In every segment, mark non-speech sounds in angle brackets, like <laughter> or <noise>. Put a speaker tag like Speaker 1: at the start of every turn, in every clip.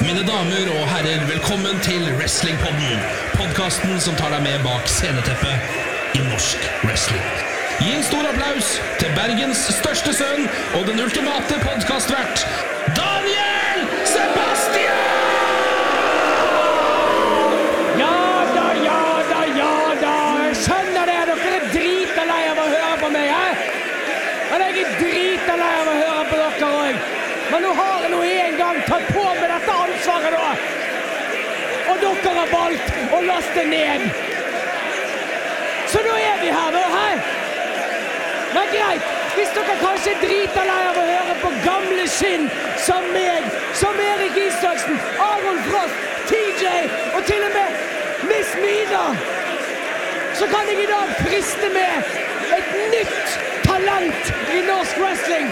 Speaker 1: Mine damer og herrer, velkommen til Wrestlingpodden. Podkasten som tar deg med bak sceneteppet i norsk wrestling. Gi en stor applaus til Bergens største sønn og den ultimate podkastvert,
Speaker 2: har valgt å laste ned. Så nå er vi her, da. Hei! Men greit. Hvis dere kanskje er lei av å høre på gamle skinn som meg, som Erik Isaksen, Aron Frost, TJ og til og med Miss Mina, så kan jeg i dag friste med et nytt talent i norsk wrestling.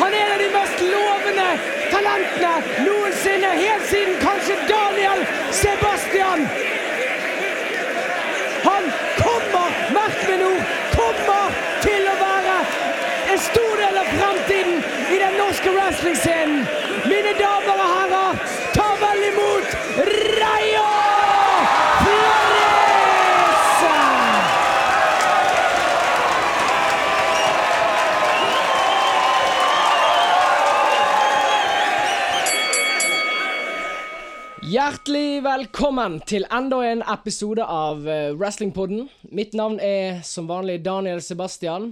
Speaker 2: Han er en av de mest lovende talentene noensinne, helt siden kanskje Daniel Sebastian. Han kommer, merk meg nå, kommer til å være en stor del av fremtiden i den norske wrestlingscenen. Mine damer og herrer, Hjertelig velkommen til enda en episode av eh, Wrestlingpodden. Mitt navn er som vanlig Daniel Sebastian.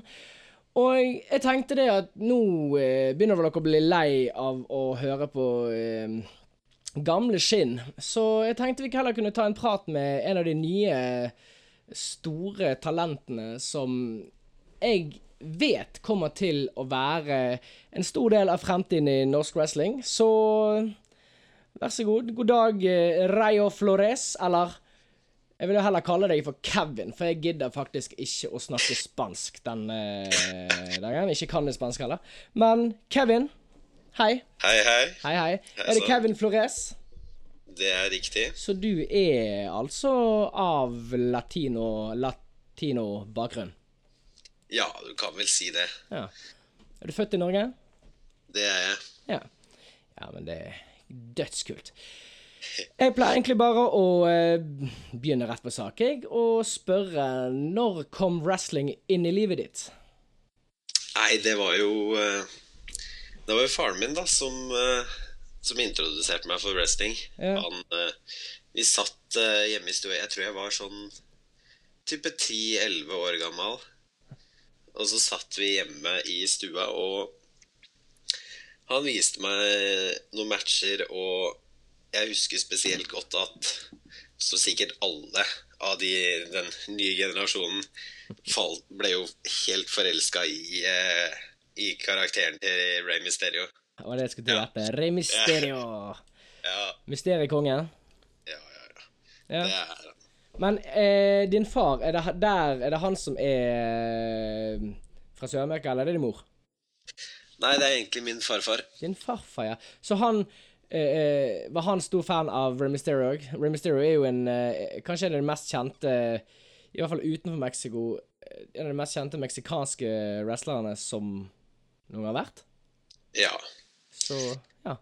Speaker 2: Og jeg tenkte det at nå eh, begynner vel dere å bli lei av å høre på eh, gamle skinn. Så jeg tenkte vi heller kunne ta en prat med en av de nye store talentene som jeg vet kommer til å være en stor del av fremtiden i norsk wrestling. Så Vær så god. God dag, eh, Rayo Flores, eller Jeg vil jo heller kalle deg for Kevin, for jeg gidder faktisk ikke å snakke spansk den eh, dagen. Ikke kan det spansk heller. Men Kevin, hei.
Speaker 3: Hei, hei.
Speaker 2: Hei, hei. Er det. Kevin Flores?
Speaker 3: Det er riktig.
Speaker 2: Så du er altså av latino latino-bakgrunn?
Speaker 3: Ja, du kan vel si det.
Speaker 2: Ja. Er du født i Norge?
Speaker 3: Det er jeg.
Speaker 2: Ja. Ja, men det dødskult. Jeg pleier egentlig bare å eh, begynne rett på sak, jeg, og spørre når kom wrestling inn i livet ditt?
Speaker 3: Nei, det var jo eh, Det var jo faren min, da, som, eh, som introduserte meg for wrestling.
Speaker 2: Ja.
Speaker 3: Han eh, Vi satt hjemme i stua Jeg tror jeg var sånn type 10-11 år gammel. Og så satt vi hjemme i stua, og han viste meg noen matcher, og jeg husker spesielt godt at så sikkert alle av de, den nye generasjonen falt, ble jo helt forelska i, eh, i karakteren til Ray Mysterio.
Speaker 2: Og det skulle til å gjette. Rey Mysterio. <laughs>
Speaker 3: Ja,
Speaker 2: Mysteriekongen.
Speaker 3: ja, ja. ja.
Speaker 2: Ja.
Speaker 3: Det er han.
Speaker 2: Men eh, din far, er det der Er det han som er eh, fra Sør-Amerika, eller er det din mor?
Speaker 3: Nei, det er egentlig min farfar.
Speaker 2: Din farfar, ja. Så han eh, eh, Var han stor fan av Rey Mysterio òg? Rey Mysterio er jo en eh, Kanskje en av de mest kjente I hvert fall utenfor Mexico eh, En av de mest kjente meksikanske wrestlerne som noen har vært.
Speaker 3: Ja.
Speaker 2: Så ja.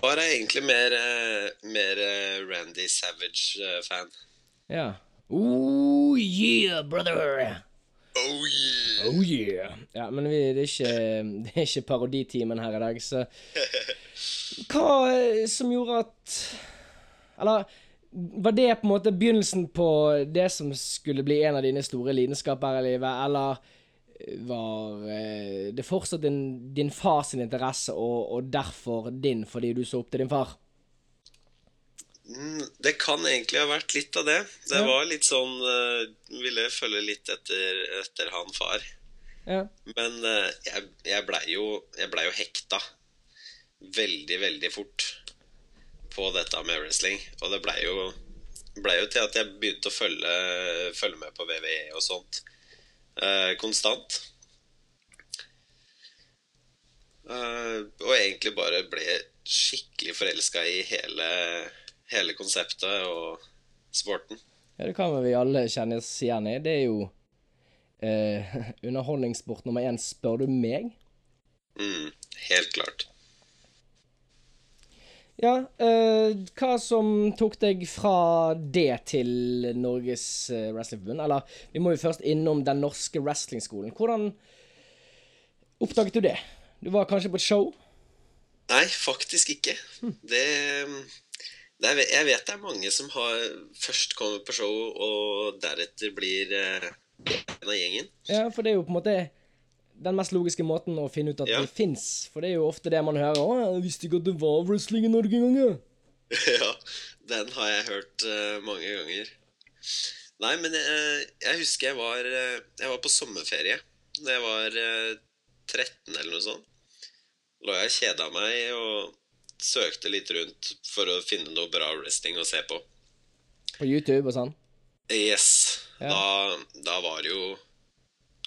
Speaker 3: Var jeg egentlig mer, eh, mer Randy Savage-fan.
Speaker 2: Ja. Oh yeah, brother!
Speaker 3: Oh yeah!
Speaker 2: Oh yeah. Ja, men vi, det, er ikke, <laughs> det er ikke paroditimen her i dag, så <laughs> Hva eh, som gjorde at Eller var det på en måte begynnelsen på det som skulle bli en av dine store lidenskaper i livet, eller var eh, det fortsatt din, din fars interesse, og, og derfor din fordi du så opp til din far?
Speaker 3: Mm, Det kan egentlig ha vært litt av det. Det
Speaker 2: Ja.
Speaker 3: var litt sånn eh, Ville følge litt etter, etter han far.
Speaker 2: Ja.
Speaker 3: Men eh, jeg, jeg blei jo, jeg ble jo hekta veldig, veldig fort på dette med wrestling. Og det blei jo, ble jo til at jeg begynte å følge, følge med på VVE og sånt eh, konstant. Eh, og egentlig bare ble skikkelig forelska i hele, hele konseptet og sporten.
Speaker 2: Ja, det kan vi alle kjennes igjen i. Det er jo eh, <laughs> underholdningssport nummer én, spør du meg.
Speaker 3: Mm, helt klart.
Speaker 2: Ja, eh, hva som tok deg fra det til Norges eh, Wrestlingforbund? Eller, vi må jo først innom Den norske wrestlingskolen. Hvordan oppdaget du det? Du var kanskje på et show?
Speaker 3: Nei, faktisk ikke. Det, det er, Jeg vet det er mange som har først kommer på show, og deretter blir eh, en av gjengen.
Speaker 2: Ja, for det er jo på en måte den mest logiske måten å finne ut at
Speaker 3: Ja.
Speaker 2: det fins. For det er jo ofte det man hører. 'Å, jeg visste ikke at det var wrestling i Norge engang', jeg». <laughs>
Speaker 3: ja, den har jeg hørt uh, mange ganger. Nei, men uh, jeg husker jeg var, uh, jeg var på sommerferie da jeg var eh, 13 eller noe sånt. Lå jeg og kjeda meg og søkte litt rundt for å finne noe bra wrestling å se på.
Speaker 2: På YouTube og sånn.
Speaker 3: Yes.
Speaker 2: Ja.
Speaker 3: Da, da var det jo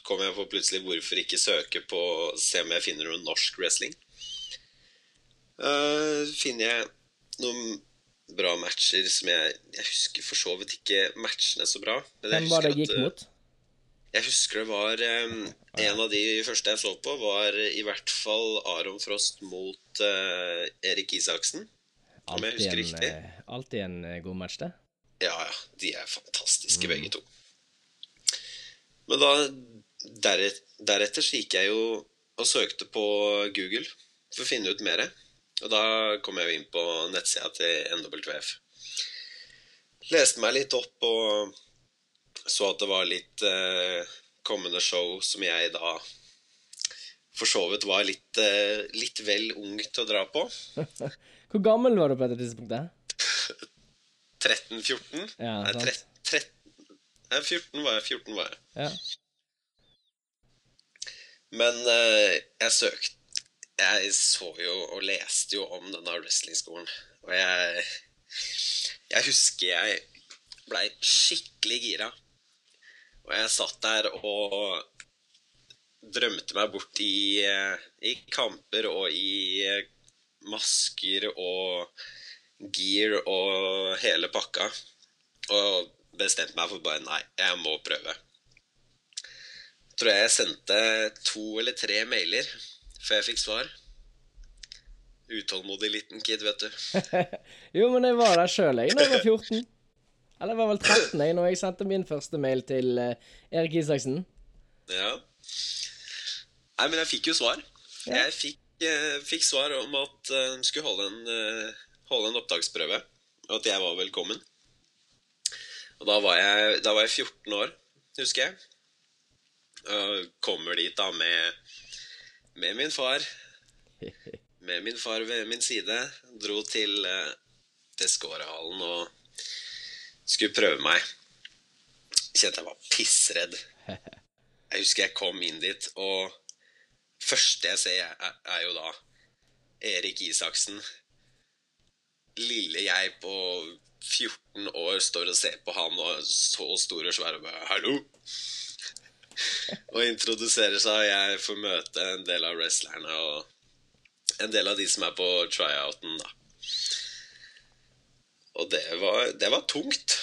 Speaker 3: Kom jeg på plutselig hvorfor ikke søke på Se om jeg finner noe norsk wrestling. Uh, finner jeg noen bra matcher som jeg Jeg husker for så vidt ikke matchene så bra. Men
Speaker 2: Hvem var det gikk
Speaker 3: at, eh,
Speaker 2: mot?
Speaker 3: Jeg husker det var um, En av de første jeg så på, var i hvert fall Aron Frost mot uh, Erik Isaksen. Om jeg husker
Speaker 2: en,
Speaker 3: riktig.
Speaker 2: eh, alltid en eh, god match, det.
Speaker 3: Ja, ja. De er fantastiske,
Speaker 2: Mm.
Speaker 3: begge to. Men da deret, Deretter så gikk jeg jo og søkte på Google for å finne ut mer. Og da kom jeg jo inn på nettsida til NWF. Leste meg litt opp og så at det var litt eh, kommende show som jeg da for så vidt var litt, eh, litt vel ung til å dra på. <laughs>
Speaker 2: Hvor gammel var du på dette tidspunktet? <laughs>
Speaker 3: 13-14?
Speaker 2: Ja,
Speaker 3: Nei, 13, 13, 14 var jeg. 14 var jeg.
Speaker 2: Ja.
Speaker 3: Men eh, jeg søkte Jeg så jo og leste jo om denne wrestlingskolen. Og jeg Jeg husker jeg blei skikkelig gira. Og jeg satt der og drømte meg bort i, eh, i kamper og i eh, masker og gear og hele pakka. Og bestemte meg for bare Nei, jeg må prøve tror jeg sendte to eller tre mailer før jeg fikk svar. Utålmodig liten kid, vet du. <laughs>
Speaker 2: jo, men jeg var der sjøl, jeg, da jeg var 14. Eller det var vel 13 jeg, når jeg sendte min første mail til eh, Erik Isaksen.
Speaker 3: Ja. Nei, men jeg fikk jo svar.
Speaker 2: Ja.
Speaker 3: Jeg fikk, eh, fikk svar om at eh, de skulle holde en, holde en opptaksprøve, og at jeg var velkommen. Og da var jeg, da var jeg 14 år, husker jeg. Og kommer dit da med, med min far. <laughs> Med min far ved min side. Dro til, til Skårehallen og skulle prøve meg. Kjente jeg var pissredd. Jeg husker jeg kom inn dit, og første jeg ser, er, jo da Erik Isaksen. Lille jeg på 14 år står og ser på han og så stor og svær og bare 'hallo'. og introduserer seg, og jeg får møte en del av wrestlerne og en del av de som er på tryouten, da. Og det var, det var tungt.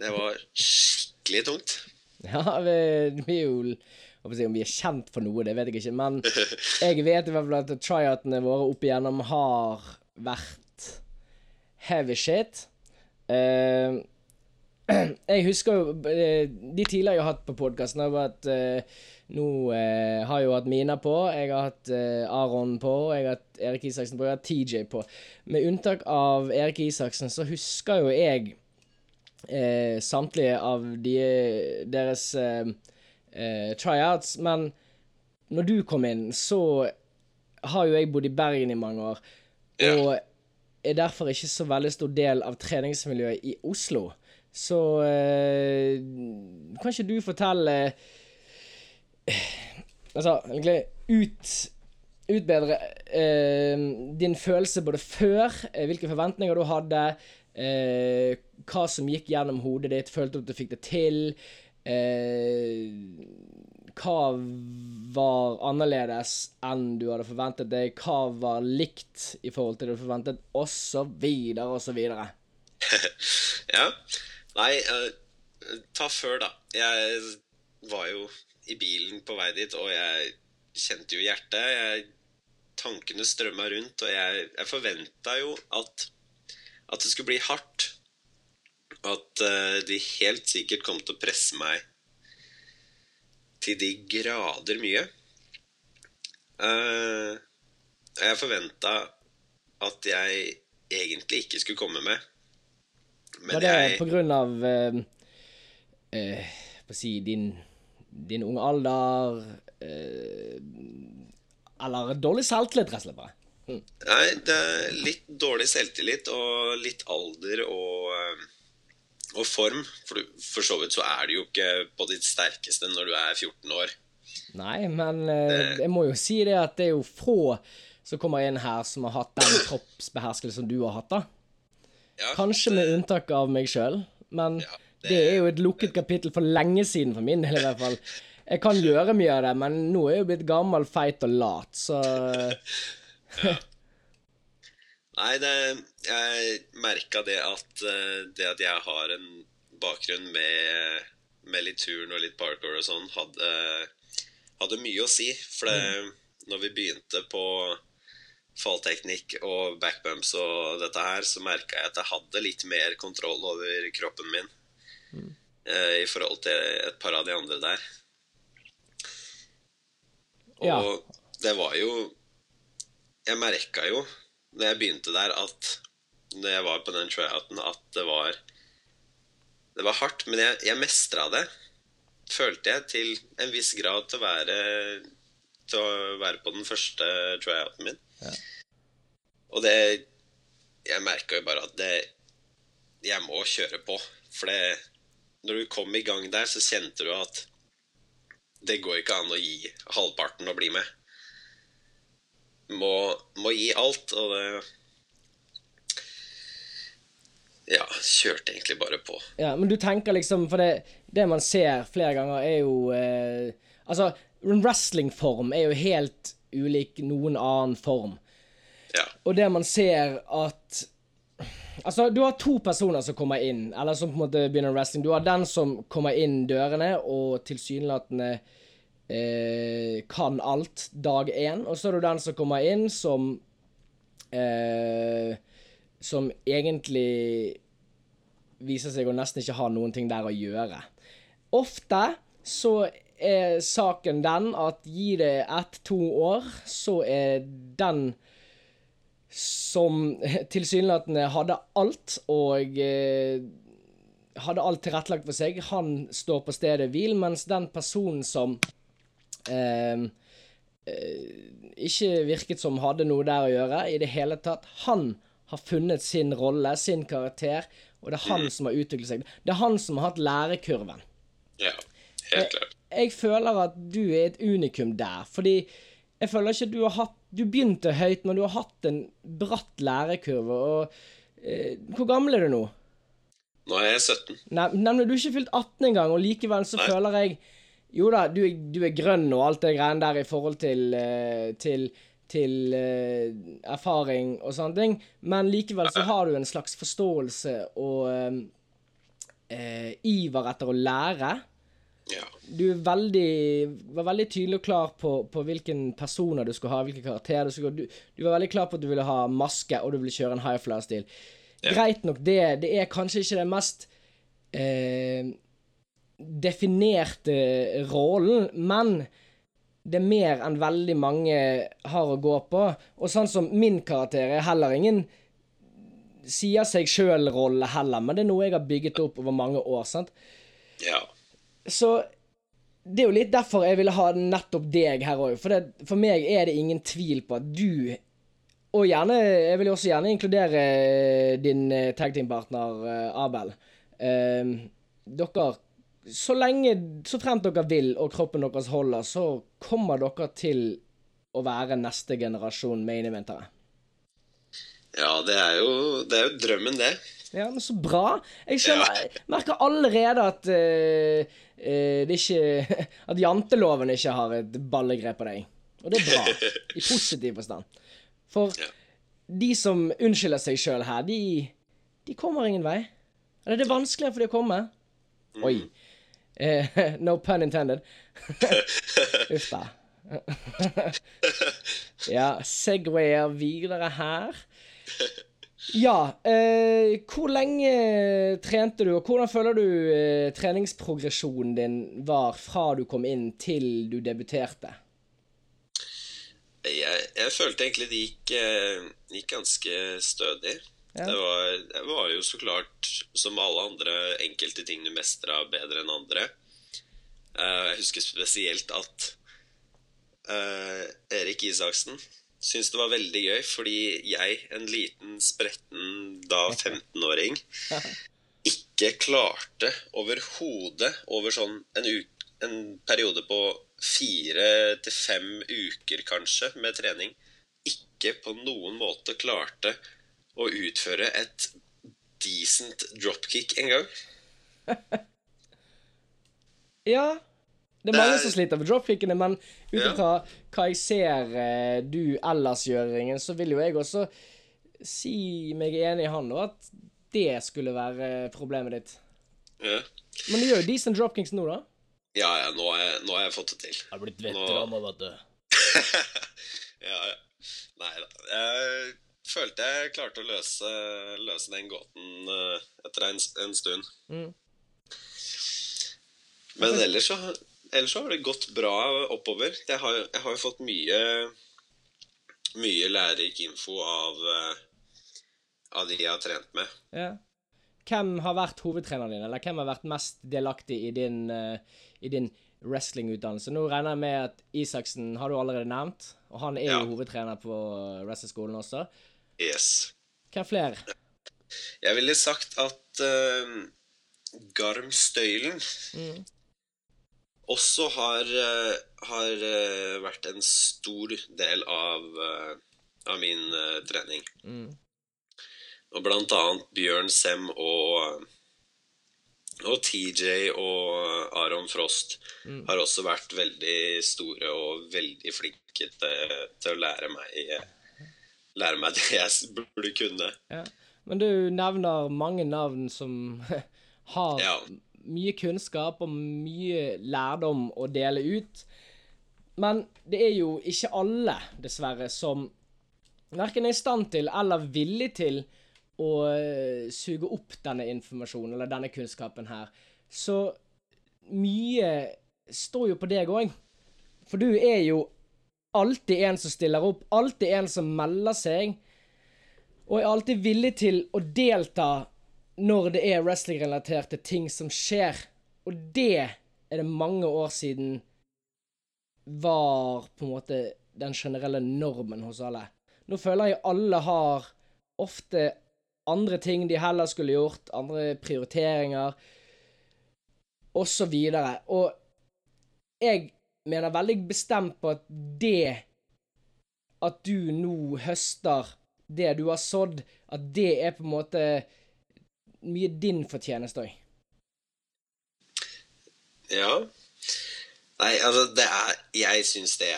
Speaker 3: Det var skikkelig tungt. <laughs>
Speaker 2: Ja, vi, vi er jo Om vi er kjent for noe, det vet jeg ikke. Men jeg vet i hvert fall at tryoutene våre opp igjennom har vært heavy shit. Uh, <clears throat> jeg husker jo eh, De tidligere jeg har hatt på podkasten, har vært eh, Nå eh, har jeg jo hatt Mina på, jeg har hatt eh, Aron på, jeg har hatt Erik Isaksen på, jeg har hatt TJ på. Med unntak av Erik Isaksen, så husker jo jeg eh, samtlige av de, deres eh, eh, tryouts. Men når du kom inn, så har jo jeg bodd i Bergen i mange år. Og er derfor ikke så veldig stor del av treningsmiljøet i Oslo. Så eh, kan ikke du fortelle Altså, egentlig ut utbedre eh, din følelse både før, eh, hvilke forventninger du hadde, eh, hva som gikk gjennom hodet ditt, følte du at du fikk det til, eh, hva var annerledes enn du hadde forventet deg, hva var likt i forhold til det du forventet, så videre. <laughs>
Speaker 3: ja. Nei, uh, ta før, da. Jeg var jo i bilen på vei dit, og jeg kjente jo hjertet. Jeg tankene strømma rundt, og jeg, jeg forventa jo at, at det skulle bli hardt. At uh, de helt sikkert kom til å presse meg til de grader mye. Uh, jeg forventa at jeg egentlig ikke skulle komme med. Men
Speaker 2: Var det
Speaker 3: jeg
Speaker 2: på grunn av uh, uh, på å si din, din unge alder eh, Eller dårlig selvtillit, rett og slett? bare? Hm.
Speaker 3: Nei, det er litt dårlig selvtillit og litt alder og, eh, og form. For, du- for så vidt så er du jo ikke på ditt sterkeste når du er 14 år.
Speaker 2: Nei, men eh, jeg må jo si det at det er jo få som kommer inn her som har hatt den kroppsbeherskelse som du har hatt, da.
Speaker 3: Ja,
Speaker 2: Kanskje med unntak av meg sjøl, men
Speaker 3: Ja,
Speaker 2: det... er jo et lukket kapittel for lenge siden for min del, i hvert fall. Jeg kan gjøre mye av det, men nå er jeg jo blitt gammel, feit og lat, så <laughs>
Speaker 3: Nei, det, jeg merka det at eh, det at jeg har en bakgrunn med, med litt turn og litt parkour og sånn, hadde, hadde mye å si. For det, når vi begynte på fallteknikk og backbumps og dette her, så merka jeg at jeg hadde litt mer kontroll over kroppen min eh, i forhold til et par av de andre der. Og
Speaker 2: Ja.
Speaker 3: det var jo Jeg merka jo når jeg begynte der, at når jeg var på den tryouten, at det var Det var hardt, men jeg, jeg mestra det, følte jeg, til en viss grad til å være Til å være på den første tryouten min.
Speaker 2: Ja.
Speaker 3: Og det Jeg merka jo bare at det Jeg må kjøre på. For det Når du kom i gang der, så kjente du at det går ikke an å gi halvparten og bli med. Må, må gi alt, og det Ja, kjørte egentlig bare på.
Speaker 2: Ja, men du tenker liksom For det, det man ser flere ganger, er jo eh, Altså, en wrestlingform er jo helt ulik noen annen form.
Speaker 3: Ja.
Speaker 2: Og det man ser at Altså, du har to personer som kommer inn, eller som på en måte begynner wrestling. Du har den som kommer inn dørene og tilsynelatende eh, kan alt dag én. Og så har du den som kommer inn som eh, Som egentlig viser seg å nesten ikke ha noen ting der å gjøre. Ofte så er saken den at gi det ett-to år, så er den som <laughs> tilsynelatende hadde alt og eh, hadde alt tilrettelagt for seg, han står på stedet hvil, mens den personen som eh, eh, ikke virket som hadde noe der å gjøre i det hele tatt, han har funnet sin rolle, sin karakter, og det er han som har utviklet seg. Det er han som har hatt lærekurven
Speaker 3: Ja, helt klart.
Speaker 2: jeg føler at du er et unikum der, fordi jeg føler ikke du har hatt Du begynte høyt, men du har hatt en bratt lærekurve, og eh, Hvor gammel er du nå?
Speaker 3: Nå er jeg 17.
Speaker 2: Nei, nemlig, du er ikke fylt 18 engang, og likevel så
Speaker 3: Nei.
Speaker 2: føler jeg Jo da, du, du er grønn og alt det greiene der i forhold til eh, til, til eh, erfaring og sånne ting, men likevel så har du en slags forståelse og eh, eh, iver etter å lære.
Speaker 3: Ja.
Speaker 2: Du er veldig, var veldig tydelig og klar på, på hvilken personer du skulle ha, hvilke karakterer du skulle ha. Du, du var veldig klar på at du ville ha maske, og du ville kjøre en high flyer-stil.
Speaker 3: Ja.
Speaker 2: Greit nok det, det er kanskje ikke den mest eh, definerte rollen, men det er mer enn veldig mange har å gå på. Og sånn som min karakter er heller ingen sier seg sjøl-rolle heller, men det er noe jeg har bygget opp over mange år. sant?
Speaker 3: ja.
Speaker 2: Så det er jo litt derfor jeg ville ha nettopp deg her òg. For, for meg er det ingen tvil på at du Og gjerne, jeg vil jo også gjerne inkludere din tagteampartner tag team-partner eh, Abel. Eh, dere Så lenge Så fremt dere vil, og kroppen deres holder, så kommer dere til å være neste generasjon main eventere.
Speaker 3: ja, det er jo, det er jo drømmen, det.
Speaker 2: Ja, men så bra. Jeg skjønner, jeg merker allerede at uh, uh, det ikke <laughs> At janteloven ikke har et ballegrep på deg. Og det er bra. I positiv forstand. For
Speaker 3: Ja.
Speaker 2: de som unnskylder seg sjøl her, de, de kommer ingen vei. Eller det er vanskeligere for de å komme. Oi. Uh, <laughs> no pun intended. <laughs> Uff da. ja, Segwayer videre her. Ja, eh, hvor lenge trente du, og hvordan føler du eh, treningsprogresjonen din var fra du kom inn til du debuterte?
Speaker 3: Jeg, jeg følte egentlig det gikk, eh, gikk ganske stødig.
Speaker 2: Ja.
Speaker 3: Det, var, det var jo så klart, som alle andre, enkelte ting du mestra bedre enn andre. Eh, jeg husker spesielt at eh, Erik Isaksen syntes det var veldig gøy, fordi jeg, en liten, spretten da 15-åring, ikke klarte overhodet over sånn en, en periode på fire til fem uker, kanskje, med trening, ikke på noen måte klarte å utføre et decent dropkick en gang. <laughs>
Speaker 2: Ja. Det er mange som sliter med dropkickene, men ut
Speaker 3: Ja.
Speaker 2: Hva jeg ser eh, du ellers gjør, Ringen, så vil jo jeg også si meg enig i han, og at det skulle være problemet ditt.
Speaker 3: Ja,
Speaker 2: Men du gjør jo decent dropkicks nå, da?
Speaker 3: ja, ja nå, har jeg, nå har jeg fått det til.
Speaker 2: Har blitt
Speaker 3: veteran
Speaker 2: vet du. <laughs>
Speaker 3: ja, ja. Nei da. Jeg følte jeg klarte å løse, løse den gåten eh, etter en, en stund.
Speaker 2: Mm.
Speaker 3: Men ellers så, ellers så har det gått bra oppover. Jeg har, jeg har fått mye Mye lærerik info av, eh, av de jeg har trent med.
Speaker 2: Ja. Hvem har vært hovedtreneren din, eller hvem har vært mest delaktig i din, eh, i din wrestlingutdannelse? Nå regner jeg med at Isaksen har du allerede nevnt, og han er
Speaker 3: Ja.
Speaker 2: jo hovedtrener på wrestleskolen også.
Speaker 3: Yes.
Speaker 2: Hvem flere?
Speaker 3: Jeg ville sagt at uh, Garm Støylen
Speaker 2: Mm.
Speaker 3: Også har, eh, har eh, vært en stor del av, eh, av min trening.
Speaker 2: Mm.
Speaker 3: Og blant annet Bjørn Sem og, og TJ og Aron Frost
Speaker 2: Mm.
Speaker 3: har også vært veldig store og veldig flinke til, til å lære meg, lære meg <laughs> det jeg burde kunne.
Speaker 2: Ja. Men du nevner mange navn som <laughs> har
Speaker 3: Ja.
Speaker 2: Mye kunnskap og mye lærdom å dele ut. Men det er jo ikke alle, dessverre, som verken er i stand til eller villig til å eh, suge opp denne informasjonen eller denne kunnskapen her. Så mye står jo på deg òg. For du er jo alltid en som stiller opp, alltid en som melder seg. Og er alltid villig til å delta når det er wrestling-relaterte ting som skjer. Og det er det mange år siden var på en måte den generelle normen hos alle. Nå føler jeg alle har ofte andre ting de heller skulle gjort, andre prioriteringer, og så videre. Og jeg mener veldig bestemt på at det At du nå høster det du har sådd, at det er på en måte mye din fortjeneste òg.
Speaker 3: Ja. Nei, altså, det er Jeg syns det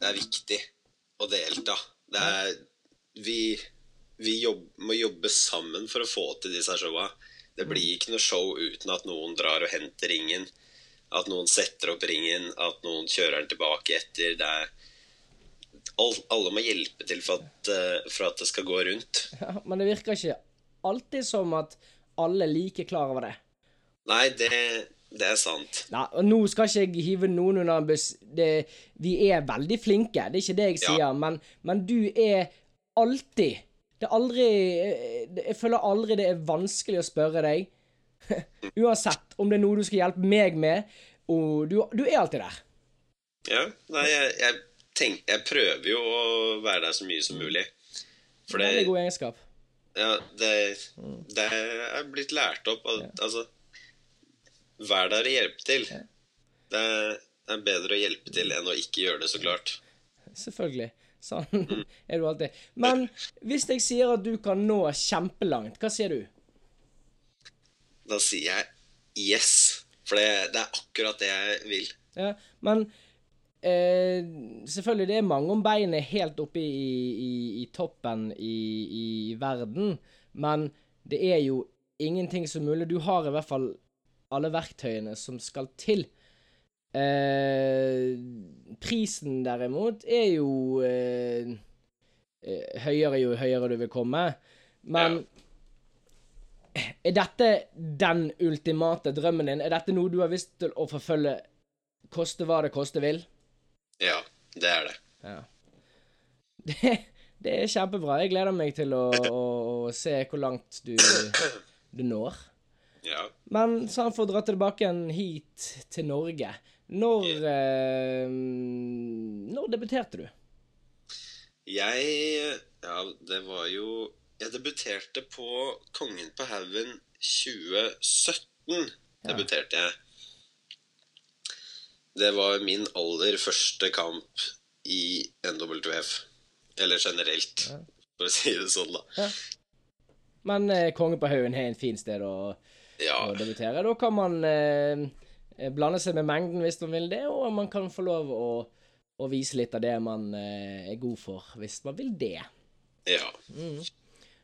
Speaker 3: det er viktig å delta. Det er Vi, vi jobb, må jobbe sammen for å få til disse showa. Det blir ikke noe show uten at noen drar og henter ringen. At noen setter opp ringen, at noen kjører den tilbake etter. Det er Alle må hjelpe til for at, eh, for at det skal gå rundt.
Speaker 2: Ja, men det virker ikke alltid som at alle er like klar over det.
Speaker 3: Nei, det, det er sant.
Speaker 2: Nei, og Nå skal ikke jeg hive noen under en buss. Det, vi er veldig flinke, det er ikke det jeg
Speaker 3: Ja.
Speaker 2: sier. Men, men du er alltid Det er aldri Jeg føler aldri det er vanskelig å spørre deg. <laughs> Uansett om det er noe du skal hjelpe meg med. Og du, du er alltid der.
Speaker 3: Ja, nei, jeg, jeg, tenk, jeg prøver jo å være der så mye som mulig. For det,
Speaker 2: en god egenskap.
Speaker 3: Ja, det, det er blitt lært opp at, Altså, vær der og hjelp til. Det er, det er bedre å hjelpe til enn å ikke gjøre det, så klart.
Speaker 2: Selvfølgelig. Sånn <laughs> er du alltid. Men hvis jeg sier at du kan nå kjempelangt, hva sier du?
Speaker 3: Da sier jeg yes. For det, det er akkurat det jeg vil.
Speaker 2: Ja, men eh, selvfølgelig, det er mange om beinet helt oppe i, i, i toppen i, i verden, men det er jo ingenting som mulig. Du har i hvert fall alle verktøyene som skal til. Eh, prisen derimot er jo eh, eh, høyere jo høyere du vil komme. Men er dette den ultimate drømmen din? Er dette noe du har lyst til å forfølge, koste hva det koste vil?
Speaker 3: Ja, det er det.
Speaker 2: Ja. <laughs> Det, det er kjempebra. Jeg gleder meg til å, å, å se hvor langt du, du når.
Speaker 3: Ja.
Speaker 2: Men sånn for å dra tilbake igjen hit til Norge Når eh, Når debuterte du?
Speaker 3: Jeg Ja, det var jo Jeg debuterte på Kongen på haugen 2017. Debuterte jeg. Det var min aller første kamp i NWF. Eller generelt, for å si det sånn, da.
Speaker 2: Men eh, Konge på haugen er en fin sted å,
Speaker 3: Ja.
Speaker 2: å debutere. Da kan man eh, blande seg med mengden hvis man vil det, og man kan få lov å, å vise litt av det man eh, er god for, hvis man vil det.
Speaker 3: ja.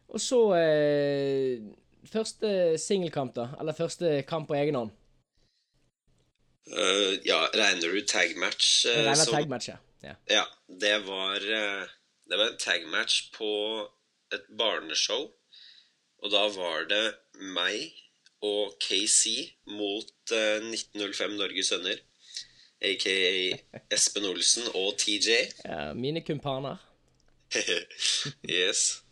Speaker 2: Og så eh, Første singelkamp, da? Eller første kamp på egen hånd?
Speaker 3: Eh, ja, regner du tagmatch uh,
Speaker 2: Jeg regner
Speaker 3: som
Speaker 2: tagmatch, ja. ja.
Speaker 3: Ja, det var uh, Det var en tagmatch på et barneshow. Og da var det meg og KC mot uh, 1905 Norges Sønner. Aka <laughs> Espen Olsen og TJ.
Speaker 2: ja mine kumpaner. <laughs>
Speaker 3: yes.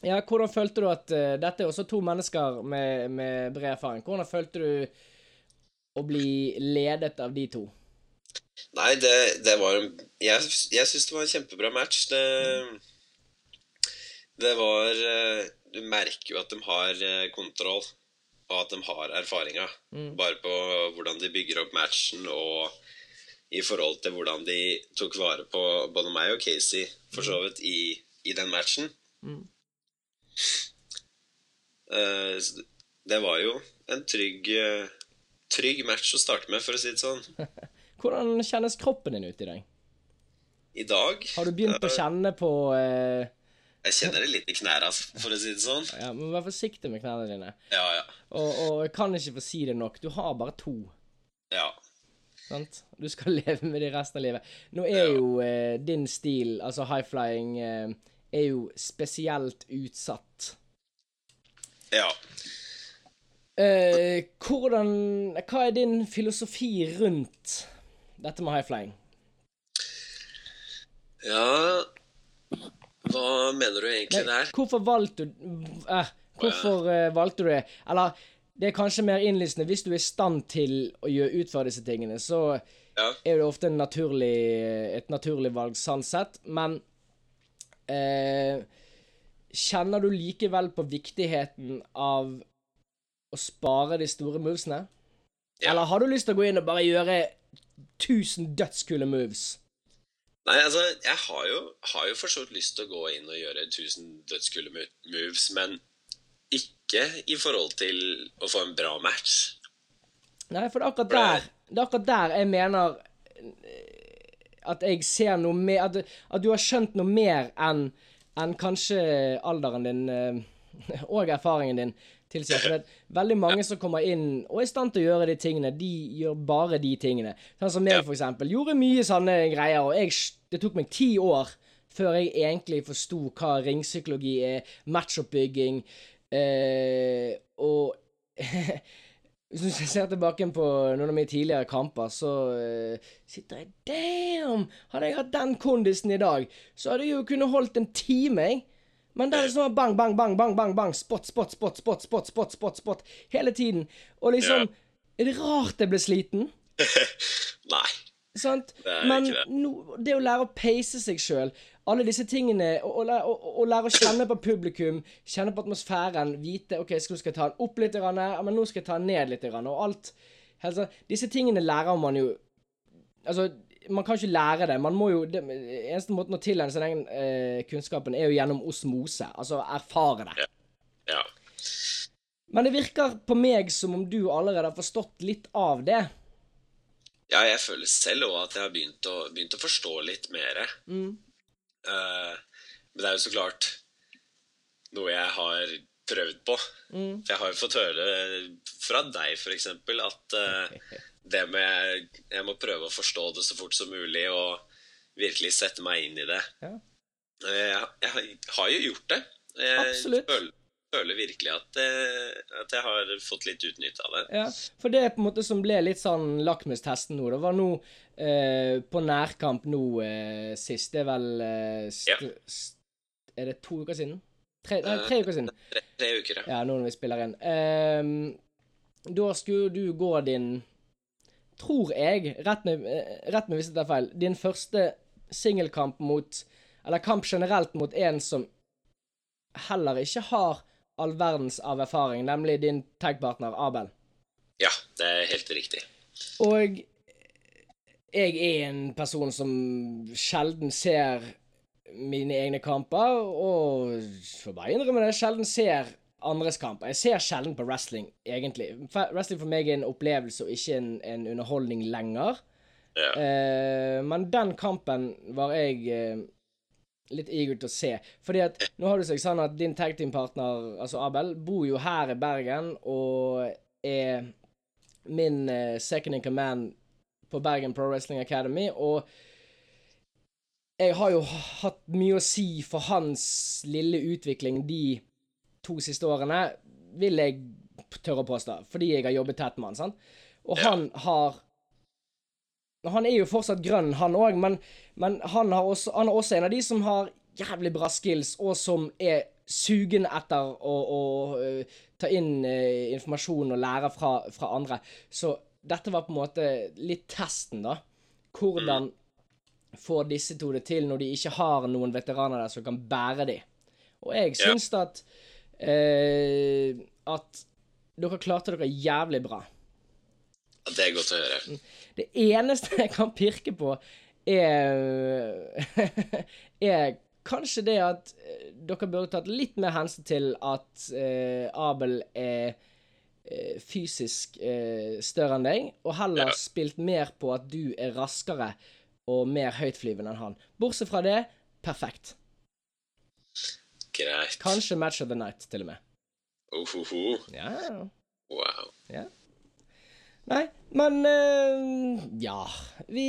Speaker 2: Ja, hvordan følte du at uh, Dette er også to mennesker med, med bred erfaring. Hvordan følte du å bli ledet av de to?
Speaker 3: Nei, det, det var en Jeg, jeg syns det var en kjempebra match. Det, det var eh, Du merker jo at de har eh, kontroll, og at de har erfaringa. Bare på hvordan de bygger opp matchen, og i forhold til hvordan de tok vare på både meg og Casey, for så vidt, i, i den matchen. Mm. så det- var jo en trygg eh, Trygg match å starte med, for å si det sånn. <laughs>
Speaker 2: Hvordan kjennes kroppen din ut i dag?
Speaker 3: I dag
Speaker 2: Har du begynt å kjenne på eh,
Speaker 3: Jeg kjenner det litt i knærne, altså, for å si det sånn.
Speaker 2: Ja, men Vær forsiktig med knærne dine.
Speaker 3: Ja, ja.
Speaker 2: Og, og jeg kan ikke få si det nok. Du har bare to.
Speaker 3: Ja.
Speaker 2: Sant? Du skal <laughs> leve med de resten av livet. Nå er jo eh, din stil, altså high flying, eh, er jo spesielt utsatt.
Speaker 3: Ja.
Speaker 2: Eh, hvordan Hva er din filosofi rundt dette med high flying?
Speaker 3: Ja Hva mener du egentlig der?
Speaker 2: Hvorfor valgte du eh, Hvorfor eh, valgte du det? Eller det er kanskje mer innlysende. Hvis du er i stand til å gjøre utføre disse tingene, så
Speaker 3: Ja.
Speaker 2: er det ofte en naturlig, et naturlig valg sånn sett. Men eh, kjenner du likevel på viktigheten av å spare de store movesene?
Speaker 3: Ja.
Speaker 2: Eller har du lyst til å gå inn og bare gjøre 1000 dødskule moves?
Speaker 3: Nei, altså, jeg har jo, har jo for så vidt lyst til å gå inn og gjøre 1000 dødskule moves, men ikke i forhold til å få en bra match.
Speaker 2: Nei, for det er akkurat der Det er akkurat der jeg mener eh, at jeg ser noe mer At, at du har skjønt noe mer enn en kanskje alderen din eh, <laughs> og erfaringen din tilsier. For det er veldig mange som kommer inn og er i stand til å gjøre de tingene, de gjør bare de tingene. Sånn som meg, for eksempel. Gjorde mye sånne greier, og jeg, det tok meg ti år før jeg egentlig forsto hva ringpsykologi er, matchoppbygging, eh, og <laughs> Hvis du ser tilbake på noen av mine tidligere kamper, så uh, sitter jeg Damn! Hadde jeg hatt den kondisen i dag, så hadde jeg jo kunnet holdt en time, jeg. Men det er sånn bang, bang, bang, bang, bang, bang, spot, spot, spot, spot, spot, spot, spot, spot, hele tiden. Og liksom
Speaker 3: Ja.
Speaker 2: Er det rart jeg ble sliten? <laughs>
Speaker 3: Nei.
Speaker 2: Sant?
Speaker 3: Det er
Speaker 2: Men
Speaker 3: ikke det.
Speaker 2: no, det å lære å pace seg sjøl, alle disse tingene, og lære å kjenne på publikum, kjenne på atmosfæren, vite OK, nå skal jeg ta den opp litt, men nå skal jeg ta den ned litt, og alt Disse tingene lærer man jo Altså, man kan ikke lære det. Man må jo det, Eneste måten å tilegne seg den eh, kunnskapen er jo gjennom osmose. Altså erfare det.
Speaker 3: Ja.
Speaker 2: Men det virker på meg som om du allerede har forstått litt av det.
Speaker 3: Ja, jeg føler selv òg at jeg har begynt å, begynt å forstå litt mer.
Speaker 2: Mm.
Speaker 3: Uh, men det er jo så klart noe jeg har prøvd på. For jeg har jo fått høre fra deg, f.eks., at eh, <laughs> det med Jeg må prøve å forstå det så fort som mulig og virkelig sette meg inn i det.
Speaker 2: Ja.
Speaker 3: Eh, Jeg, jeg har jo gjort det. Jeg
Speaker 2: Absolutt.
Speaker 3: Føler, føler virkelig at, eh, at jeg har fått litt utnytte av det.
Speaker 2: Ja, for det på en måte som ble litt sånn lakmustesten nå, det var nå eh, på nærkamp nå eh, sist. Det er vel eh,
Speaker 3: Ja.
Speaker 2: Er det to uker siden? Tre, nei, tre uker siden.
Speaker 3: Tre, tre uker, ja.
Speaker 2: Ja, nå når vi spiller inn. Ehm, da skulle du gå din Tror jeg, rett med, eh, rett med hvis det er feil, din første singelkamp mot Eller kamp generelt mot en som heller ikke har all verdens av erfaring, nemlig din tagpartner Abel.
Speaker 3: Ja, det er helt riktig.
Speaker 2: Og jeg er en person som sjelden ser mine egne kamper, og får bare innrømme det, sjelden ser andres kamper. Jeg ser sjelden på wrestling, egentlig. Wrestling for meg er en opplevelse og ikke en, en underholdning lenger.
Speaker 3: Ja.
Speaker 2: Eh, men den kampen var jeg eh, litt eager til å se. Fordi at nå har det seg sånn at din tag team-partner, altså Abel, bor jo her i Bergen og er min eh, second in command på Bergen Pro Wrestling Academy. Og jeg har jo hatt mye å si for hans lille utvikling de to siste årene, vil jeg tørre å påstå. Fordi jeg har jobbet tett med han, sant. Og
Speaker 3: Ja.
Speaker 2: han har Han er jo fortsatt grønn, han òg, men, men han, har også, han er også en av de som har jævlig bra skills, og som er sugen etter å, å øh, ta inn uh, informasjon og lære fra, fra andre. Så dette var på en måte litt testen, da. Hvordan får disse to det til når de ikke har noen veteraner der som kan bære de. Og jeg
Speaker 3: Ja.
Speaker 2: syns at eh, at dere klarte dere jævlig bra.
Speaker 3: Det er godt å høre.
Speaker 2: Det eneste jeg kan pirke på, er Er kanskje det at eh, dere burde tatt litt mer hensyn til at eh, Abel er eh, fysisk eh, større enn deg, og heller
Speaker 3: Ja.
Speaker 2: spilt mer på at du er raskere og mer høytflyvende enn han. Bortsett fra det, perfekt.
Speaker 3: Greit.
Speaker 2: Kanskje match of the night, til og med.
Speaker 3: Ohoho.
Speaker 2: Ja,
Speaker 3: Wow.
Speaker 2: ja. Nei, men uh, ja vi,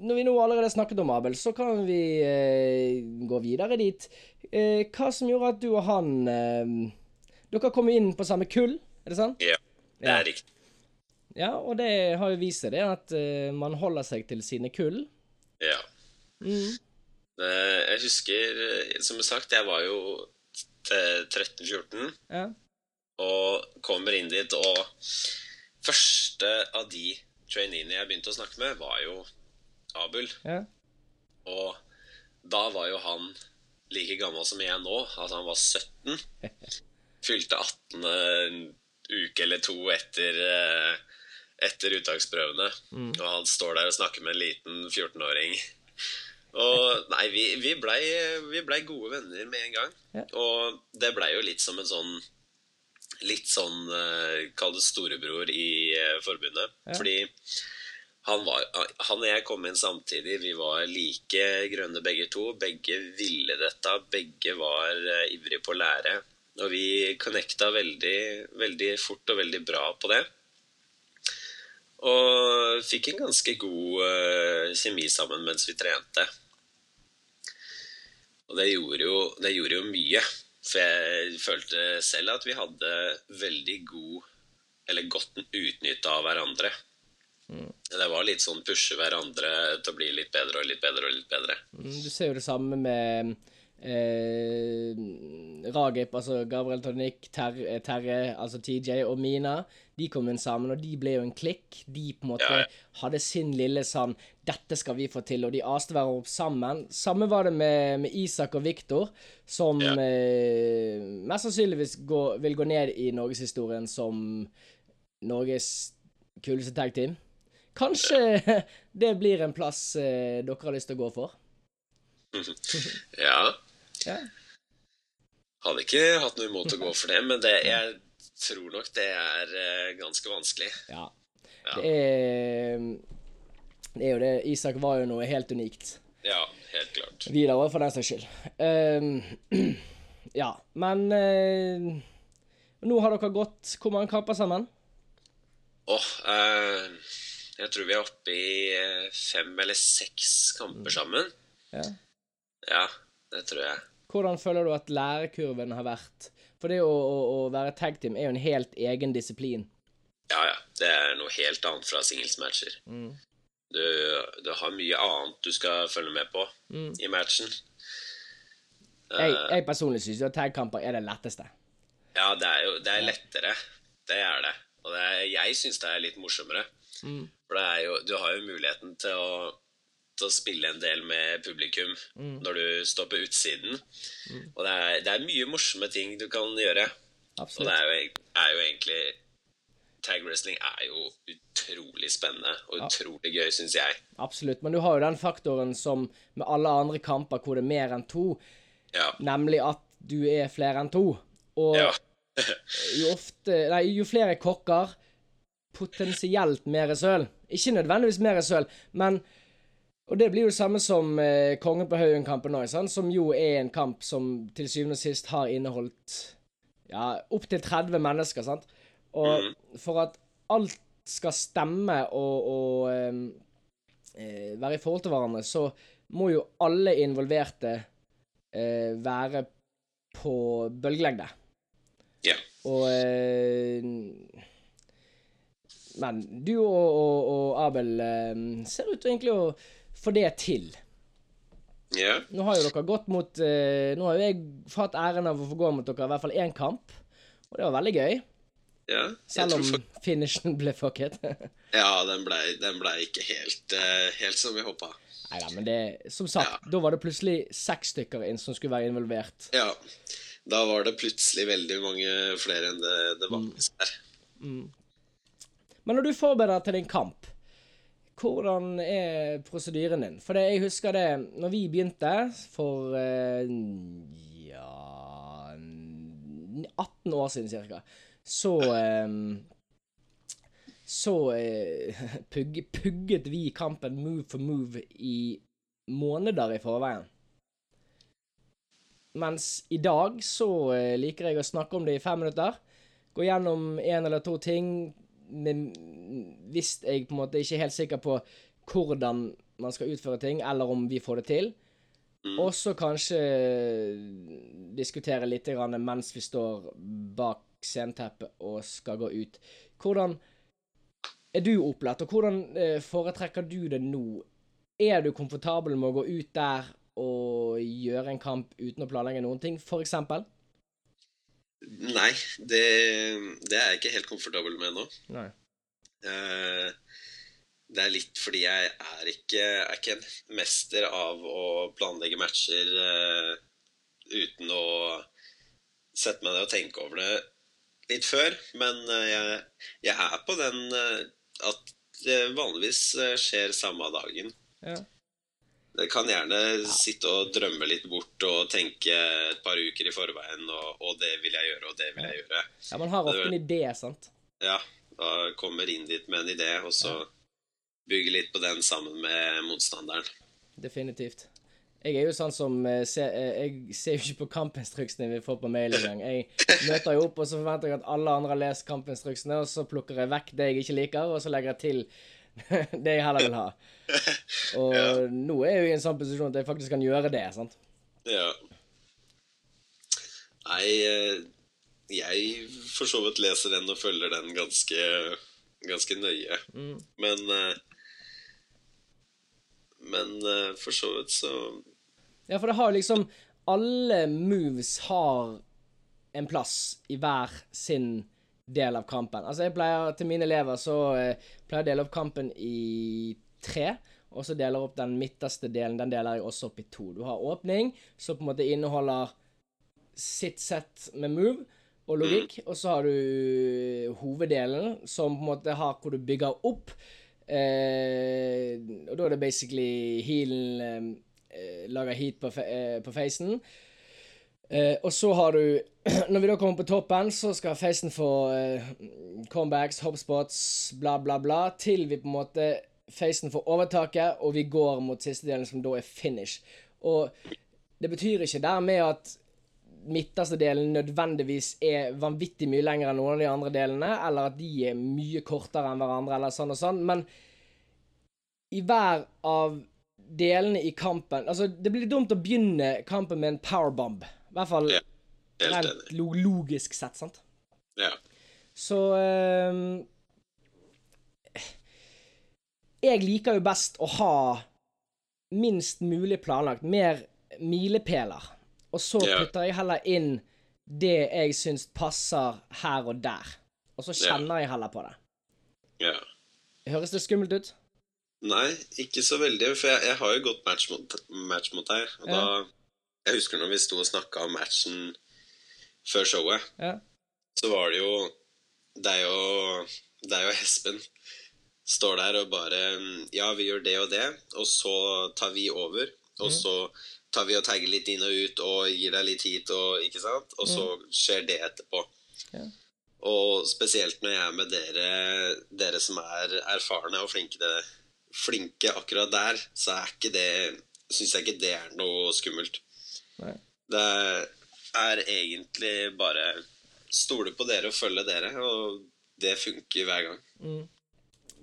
Speaker 2: Når vi nå allerede snakket om Abel, så kan vi uh, gå videre dit. Uh, hva som gjorde at du og han Dere kom inn på samme kull, er det sant?
Speaker 3: Ja, det er riktig.
Speaker 2: Ja, og det har jo vist seg det at man holder seg til sine kull.
Speaker 3: Ja.
Speaker 2: Mm.
Speaker 3: Eh, Jeg husker, eh, som sagt, jeg var jo eh, 13-14
Speaker 2: Ja.
Speaker 3: og kommer inn dit, og første av de traineene jeg begynte å snakke med, var jo Abel.
Speaker 2: ja.
Speaker 3: Og da var jo han like gammel som jeg nå. Altså, han var 17. <laughs> Fylte 18 en uke eller to etter, eh, etter uttaksprøvene. Og han står der og snakker med en liten 14-åring. Og nei, vi, vi blei ble gode venner med en gang.
Speaker 2: Ja.
Speaker 3: Og det blei jo litt som en sånn Litt sånn eh, Kall det storebror i eh, forbundet.
Speaker 2: Ja.
Speaker 3: Fordi han, var, han og jeg kom inn samtidig. Vi var like grønne begge to. Begge ville dette. Begge var uh, ivrige på å lære. Og vi connecta veldig, veldig fort og veldig bra på det. Og fikk en ganske god uh, kjemi sammen mens vi trente. Og det gjorde, jo, det gjorde jo mye. For jeg følte selv at vi hadde veldig god Eller godt utnytta av hverandre. Det var litt sånn pushe hverandre til å bli litt bedre og litt bedre og litt bedre.
Speaker 2: Mm, Du ser jo det samme med eh, Ragip, altså Gabriel Tonik, Terje, Terje, altså TJ og Mina. De kom inn sammen, og de ble jo en klikk. De på en måte
Speaker 3: Ja, ja.
Speaker 2: hadde sin lille sånn 'Dette skal vi få til', og de aste hverandre opp sammen. Samme var det med, med Isak og Viktor, som
Speaker 3: Ja.
Speaker 2: eh, mest sannsynligvis gå, vil gå ned i norgeshistorien som Norges kuleste tag team. Kanskje <laughs> det blir en plass eh, dere har lyst til å gå for. <laughs>
Speaker 3: Ja,
Speaker 2: Ja.
Speaker 3: hadde ikke hatt noe imot å gå for det, men det, jeg tror nok det er eh, ganske vanskelig.
Speaker 2: Ja.
Speaker 3: Ja.
Speaker 2: Det er Det er jo det. Isak var jo noe helt unikt.
Speaker 3: Ja, helt klart.
Speaker 2: Videre, for den saks skyld. Ehm, <clears throat> ja, men uh, Nå har dere gått hvor mange kamper sammen?
Speaker 3: Åh, eh, jeg tror vi er oppe i fem eller seks kamper sammen.
Speaker 2: Ja.
Speaker 3: Ja, det tror jeg.
Speaker 2: Hvordan føler du at lærekurven har vært? For det å, å, å være tag team er jo en helt egen disiplin.
Speaker 3: Ja, ja. Det er noe helt annet fra singlesmatcher. Du, du har mye annet du skal følge med på i matchen.
Speaker 2: Jeg, jeg personlig syns tag-kamper er det letteste.
Speaker 3: Ja, det er jo det er lettere. Det er det. Og det er, jeg syns det er litt morsommere. For det er jo Du har jo muligheten til å, å spille en del med publikum når du står på utsiden. Og det er, det er mye morsomme ting du kan gjøre. Og det er jo, er jo egentlig Tag wrestling er jo utrolig spennende og utrolig gøy, syns jeg.
Speaker 2: Absolutt. Men du har jo den faktoren som med alle andre kamper hvor det er mer enn to,
Speaker 3: Ja.
Speaker 2: nemlig at du er flere enn to. Og
Speaker 3: ja. <laughs>
Speaker 2: jo ofte Nei, jo flere kokker, potensielt mer søl. Ikke nødvendigvis mer søl, men Og det blir jo det samme som eh, Kongen på Haugen-kampen òg, som jo er en kamp som til syvende og sist har inneholdt ja, opptil 30 mennesker, sant. Og for at alt skal stemme og, og eh, eh, være i forhold til hverandre, så må jo alle involverte eh, være på bølgelengde.
Speaker 3: ja.
Speaker 2: Og eh, Men du og, og, og Abel eh, ser ut til egentlig å få det til.
Speaker 3: ja.
Speaker 2: Nå har jo dere gått mot uh, Nå har jo jeg fått æren av å få gå mot dere i hvert fall én kamp. Og det var veldig gøy.
Speaker 3: ja.
Speaker 2: Selv om
Speaker 3: for,
Speaker 2: finishen ble fucket. <laughs>
Speaker 3: ja, den blei ble ikke helt, uh, helt som vi håpa.
Speaker 2: Nei da, men det Som sagt, da var det plutselig seks stykker inn som skulle være involvert.
Speaker 3: Ja. Da var det plutselig veldig mange flere enn det, det vanligvis er.
Speaker 2: Men når du forbereder deg til din kamp, hvordan er prosedyren din? For det, jeg husker det når vi begynte for eh, ja 18 år siden cirka, så eh, så eh, <laughs> pugg, pugget vi kampen move for move i måneder i forveien. Mens i dag så eh, liker jeg å snakke om det i fem minutter. Gå gjennom én eller to ting men hvis jeg på en måte ikke er helt sikker på hvordan man skal utføre ting, eller om vi får det til. Og så kanskje diskutere litt grann mens vi står bak sceneteppet og skal gå ut. Hvordan er du opplært, og hvordan eh, foretrekker du det nå? Er du komfortabel med å gå ut der og gjøre en kamp uten å planlegge noen ting, for eksempel?
Speaker 3: Nei, det, det er jeg ikke helt komfortabel med nå.
Speaker 2: Nei.
Speaker 3: Eh, Det er litt fordi jeg er ikke, er ikke en mester av å planlegge matcher uh, uten å sette meg ned og tenke over det litt før. Men uh, jeg, jeg er på den at det vanligvis skjer samme dagen.
Speaker 2: Ja.
Speaker 3: Jeg kan gjerne sitte og drømme litt bort og tenke et par uker i forveien og, og det vil jeg gjøre, og det vil jeg gjøre.
Speaker 2: ja, man har ofte en idé, sant?
Speaker 3: Ja, da kommer inn dit med en idé, og så bygger litt på den sammen med motstanderen.
Speaker 2: Definitivt. Jeg er jo sånn som eh, ser, eh, Jeg ser jo ikke på kampinstruksene vi får på mail engang. <laughs> Jeg møter jo opp, og så forventer jeg at alle andre har lest kampinstruksene, og så plukker jeg vekk det jeg ikke liker, og så legger jeg til det jeg heller vil ha. <laughs> Og nå er jeg jo i en sånn posisjon at jeg faktisk kan gjøre det, sant.
Speaker 3: Ja. Nei, eh, jeg for så vidt leser den og følger den ganske, ganske nøye. Men eh, Men eh, for så vidt så
Speaker 2: Ja, for det har liksom Alle moves har en plass i hver sin del av kampen. Altså, jeg pleier til mine elever så eh, pleier jeg å dele opp kampen i tre. Og så deler jeg opp den midterste delen. Den deler jeg også opp i to. Du har åpning, som på en måte inneholder sitt sett med move og logikk. Og så har du hoveddelen, som på en måte har hvor du bygger opp. Eh, og da er det basically healen eh, lager heat på, eh, på facen. Eh, og så har du <clears throat> Når vi da kommer på toppen, så skal facen få eh, comebacks, hopspots, bla, bla, bla, til vi på en måte facen får overtaket, og vi går mot siste delen, som da er finish. Og det betyr ikke dermed at midterste delen nødvendigvis er vanvittig mye lenger enn noen av de andre delene, eller at de er mye kortere enn hverandre, eller sånn og sånn, men i hver av delene i kampen Altså, det blir dumt å begynne kampen med en powerbomb. I hvert fall
Speaker 3: Ja,
Speaker 2: rent logisk sett, sant?
Speaker 3: Ja.
Speaker 2: Så ehm, Jeg liker jo best å ha minst mulig planlagt, mer milepæler. Og så
Speaker 3: Ja.
Speaker 2: putter jeg heller inn det jeg syns passer her og der. Og så
Speaker 3: Ja.
Speaker 2: kjenner jeg heller på det.
Speaker 3: ja.
Speaker 2: Høres det skummelt ut?
Speaker 3: Nei, ikke så veldig, for jeg, jeg har jo godt match mot, match mot deg. Og
Speaker 2: Ja.
Speaker 3: da Jeg husker når vi sto og snakka om matchen før showet,
Speaker 2: Ja.
Speaker 3: så var det jo deg og, deg og Espen står der og bare Ja, vi gjør det og det, og så tar vi over. Og så tar vi og tagger litt inn og ut og gir deg litt hit og Ikke sant? Og så skjer det etterpå.
Speaker 2: Ja.
Speaker 3: Og spesielt når jeg er med dere, dere som er erfarne og flinke, det, flinke akkurat der, så er ikke det Syns jeg ikke det er noe skummelt.
Speaker 2: Nei.
Speaker 3: Det er egentlig bare stole på dere og følge dere, og det funker hver gang.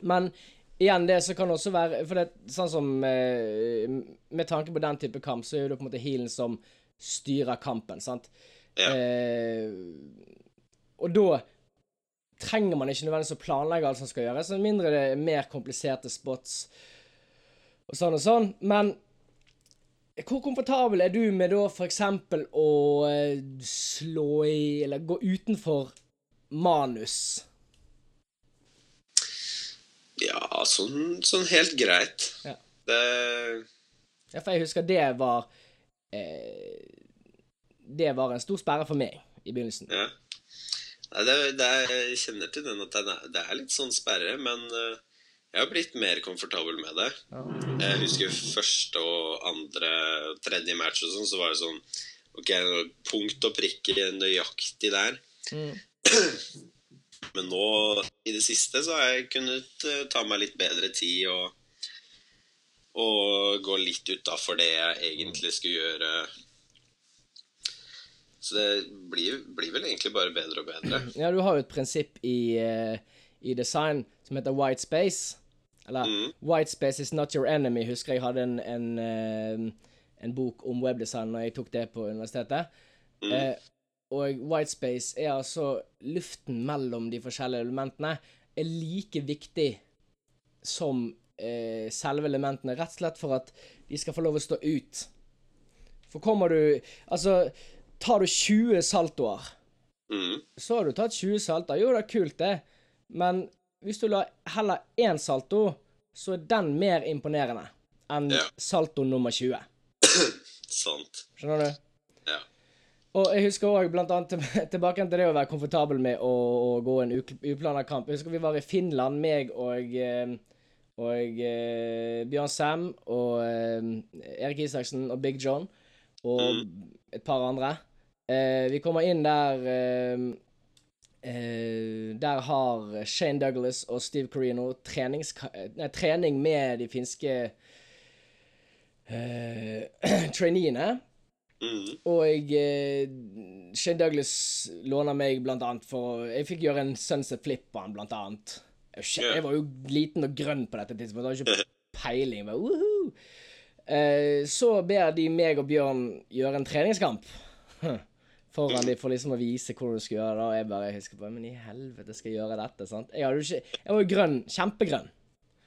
Speaker 2: Men igjen, det så kan også være For det er sånn som eh, Med tanke på den type kamp, så er det på en måte healen som styrer kampen, sant?
Speaker 3: Ja.
Speaker 2: Eh, og da trenger man ikke nødvendigvis å planlegge alt som skal gjøres, med mindre det er mer kompliserte spots og sånn og sånn. Men hvor komfortabel er du med da eksempel å eh, slå i Eller gå utenfor manus?
Speaker 3: Ja, sånn, sånn helt greit.
Speaker 2: Ja.
Speaker 3: Det
Speaker 2: Ja, for jeg husker det var eh, Det var en stor sperre for meg i begynnelsen.
Speaker 3: Ja. Nei, det, det jeg kjenner til den at det er litt sånn sperre, men eh, jeg har blitt mer komfortabel med det. Jeg husker første og andre tredje match og sånn, så var det sånn Ok, punkt og prikke nøyaktig der. <clears throat> Men nå, i det siste, så har jeg kunnet eh, ta meg litt bedre tid og og gå litt utafor det jeg egentlig skulle gjøre. Så det blir, blir vel egentlig bare bedre og bedre.
Speaker 2: Ja, du har jo et prinsipp i, eh, i design som heter white space. Eller White space is not your enemy, husker jeg hadde en, en, eh, en bok om webdesign når jeg tok det på universitetet. Eh, og white space er altså luften mellom de forskjellige elementene er like viktig som eh, selve elementene, rett og slett for at de skal få lov å stå ut. For kommer du Altså, tar du 20 saltoer
Speaker 3: Mm.
Speaker 2: så har du tatt 20 salter. Jo, det er kult, det. Men hvis du la heller én salto, så er den mer imponerende enn
Speaker 3: Ja.
Speaker 2: salto nummer 20.
Speaker 3: Sant.
Speaker 2: Skjønner du?
Speaker 3: Ja.
Speaker 2: Og jeg husker òg blant annet <laughs> tilbake til det å være komfortabel med å, å gå en uplanla kamp. Jeg husker vi var i Finland, meg og eh, og eh, Bjørn Sam og eh, Erik Isaksen og Big John og et par andre. Eh, vi kommer inn der eh, Der har Shane Douglas og Steve Carino nei, trening med de finske eh, <clears throat> traineene.
Speaker 3: Mm.
Speaker 2: Og eh, Shane Douglas låner meg blant annet for Jeg fikk gjøre en sunset flip på han, blant annet. Jeg, var jo liten og grønn på dette tidspunktet, <laughs> jeg hadde ikke peiling. Bare, eh, så ber de meg og Bjørn gjøre en treningskamp. Hm. <laughs> Foran dem for liksom å vise hvordan du skal gjøre det. Og jeg bare husker på Men i helvete skal jeg gjøre dette? sant? Jeg, hadde jo ikke, jeg var jo grønn. Kjempegrønn.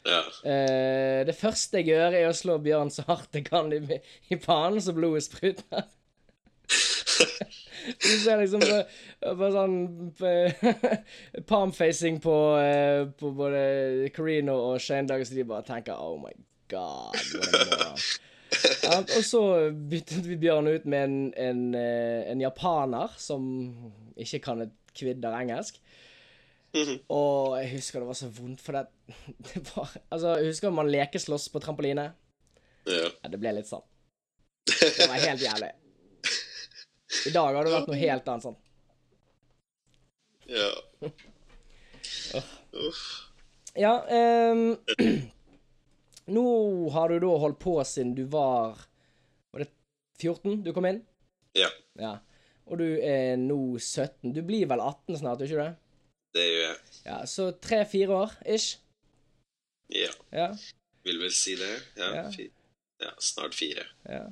Speaker 3: Ja.
Speaker 2: Uh, det første jeg gjør, er å slå Bjørn så hardt jeg kan i, i panen så blodet spruter. <laughs> Du ser liksom på, på sånn <laughs> palmfacing på, eh, på både Carino og Shane Douglas, de bare tenker Oh my God. what a moron». Ja, og så byttet vi Bjørn ut med en, en, eh, en japaner som ikke kan et kvidder engelsk. Og jeg husker det var så vondt, for det, <laughs> det var Altså, jeg husker man lekeslåss på trampoline.
Speaker 3: ja.
Speaker 2: Ja, det ble litt sånn. Det var helt jævlig. I dag har det vært noe helt annet sånn.
Speaker 3: ja. Uff. <laughs>
Speaker 2: Ja, ehm, <clears throat> Nå har du da holdt på siden du var Var det 14 du kom inn?
Speaker 3: Ja.
Speaker 2: Ja. Og du er nå 17. Du blir vel 18 snart, ikke det?
Speaker 3: Det gjør jeg.
Speaker 2: Ja, så tre-fire år ish.
Speaker 3: Ja.
Speaker 2: Ja.
Speaker 3: Vil vel si det. Ja,
Speaker 2: Ja.
Speaker 3: fi ja snart fire.
Speaker 2: ja.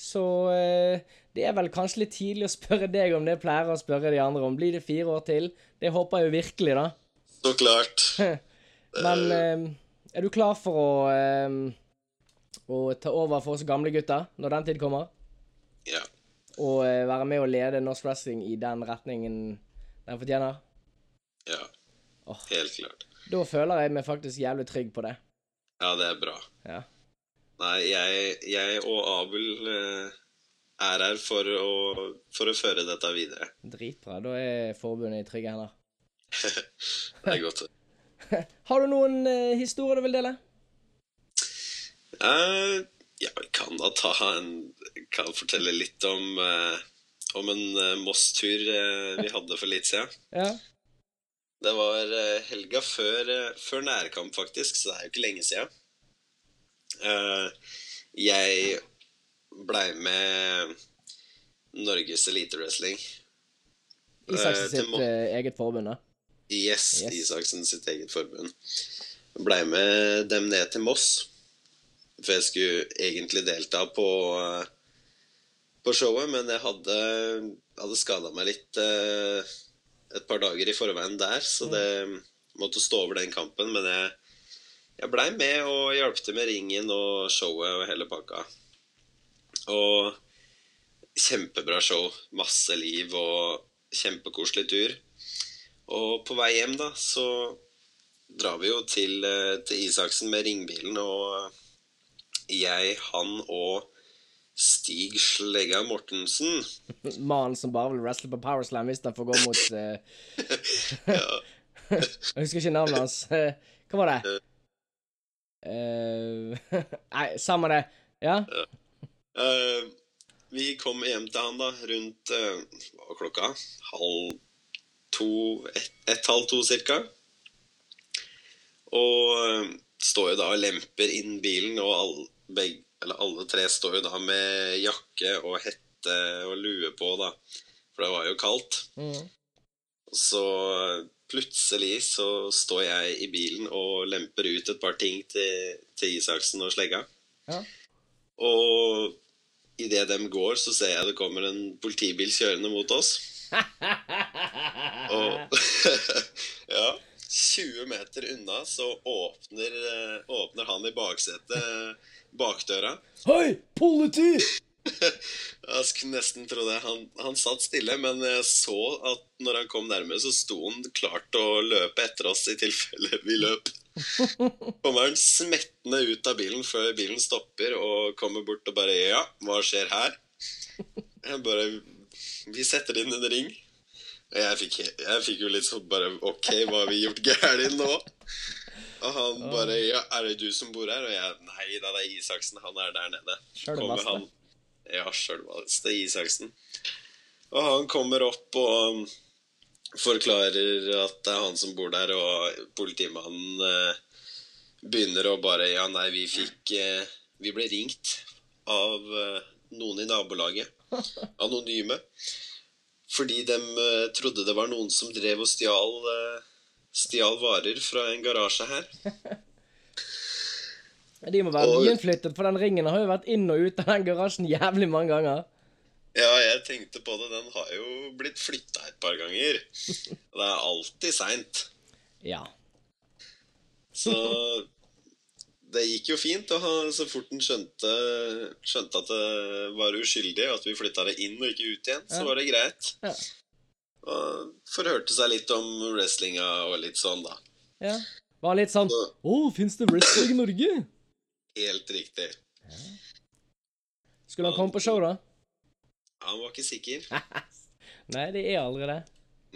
Speaker 2: Så eh, det er vel kanskje litt tidlig å spørre deg om det jeg pleier å spørre de andre om. Blir det fire år til? Det håper jeg jo virkelig, da.
Speaker 3: Så klart. <laughs>
Speaker 2: Men eh, er du klar for å eh, å ta over for oss gamle gutter når den tid kommer?
Speaker 3: Ja.
Speaker 2: Og eh, være med og lede norsk wrestling i den retningen den fortjener?
Speaker 3: Ja.
Speaker 2: Oh.
Speaker 3: Helt klart.
Speaker 2: Da føler jeg meg faktisk jævlig trygg på det.
Speaker 3: Ja, det er bra.
Speaker 2: Ja.
Speaker 3: Nei, jeg, jeg og Abel eh, er her for å, for å føre dette videre.
Speaker 2: Dritbra. Da er forbundet i trygge hender. <laughs>
Speaker 3: Det er godt. <laughs>
Speaker 2: Har du noen eh, historier du vil dele?
Speaker 3: Uh, ja, vi kan da ta en Kan fortelle litt om uh, om en uh, Moss-tur vi hadde for litt siden. <laughs>
Speaker 2: Ja.
Speaker 3: Det var helga før, før nærkamp, faktisk, så det er jo ikke lenge siden. Jeg blei med Norges Elitewrestling.
Speaker 2: Wrestling.
Speaker 3: Eh, til
Speaker 2: sitt eget forbund, da.
Speaker 3: Yes,
Speaker 2: Yes.
Speaker 3: Isaksen sitt eget forbund. Blei med dem ned til Moss. For jeg skulle egentlig delta på, eh, på showet, men jeg hadde, hadde skada meg litt eh, et par dager i forveien der, så det måtte stå over den kampen. Men jeg, jeg blei med og hjalp til med ringen og showet og hele pakka. Og kjempebra show. Masse liv og kjempekoselig tur. Og på vei hjem, da, så drar vi jo til, eh, til Isaksen med ringbilen, og jeg, han og Stig Slegga Mortensen <laughs>
Speaker 2: Mannen som bare vil wrestle på Powerslam hvis han får gå mot <laughs>
Speaker 3: uh... <laughs>
Speaker 2: Jeg husker ikke navnet hans. Eh, Hva var det? Uh... Nei, samme det. Ja?
Speaker 3: Uh, Vi kom hjem til han da rundt uh, klokka? Halv to et, et halv to cirka. Og eh, står jo da og lemper inn bilen, og alle, begge, eller alle tre står jo da med jakke og hette og lue på, da. For det var jo kaldt.
Speaker 2: Mm.
Speaker 3: Så plutselig så står jeg i bilen og lemper ut et par ting til, til Isaksen og Slegga.
Speaker 2: Ja.
Speaker 3: Og idet dem går, så ser jeg det kommer en politibil kjørende mot oss. <laughs> Og <laughs> ja, 20 meter unna så åpner, eh, åpner han i baksetet bakdøra.
Speaker 2: Hei, politi! <laughs>
Speaker 3: Jeg skulle nesten tro det. Han, han satt stille, men jeg så at når han kom nærmere, så sto han klar til å løpe etter oss i tilfelle vi løp. Kommer han smettende ut av bilen før bilen stopper, og kommer bort og bare Ja, hva skjer her? Jeg bare Vi setter inn en ring. Og jeg fikk, jeg fikk jo litt sånn bare OK, hva har vi gjort gærent nå? Og han bare Ja, er det du som bor her? Og jeg Nei da, det er Isaksen. Han er der nede. Kommer han Ja, sjølvaste Isaksen. Og han kommer opp og forklarer at det er han som bor der, og politimannen eh, begynner å bare Ja, nei, vi fikk eh, Vi ble ringt av eh, noen i nabolaget. <laughs> Anonyme. Fordi de eh, trodde det var noen som drev og stjal eh, Stjal varer fra en garasje her. <laughs>
Speaker 2: De må være
Speaker 3: Og-
Speaker 2: nyinnflyttet, for den ringen har jo vært inn og ut av den garasjen jævlig mange ganger.
Speaker 3: Ja, jeg tenkte på det. Den har jo blitt flytta et par ganger. <laughs> Og det er alltid seint.
Speaker 2: Ja.
Speaker 3: Så det gikk jo fint. Og så fort han skjønte, skjønte at det var uskyldig, og at vi flytta det inn og ikke ut igjen, så var det greit.
Speaker 2: Ja.
Speaker 3: Og forhørte seg litt om wrestlinga og litt sånn, da.
Speaker 2: ja. Var litt sånn
Speaker 3: Så-
Speaker 2: Å, fins det wrestling i Norge?
Speaker 3: Helt riktig.
Speaker 2: Skulle han komme på show, da?
Speaker 3: Han var ikke sikker. <laughs>
Speaker 2: Nei, det er aldri det.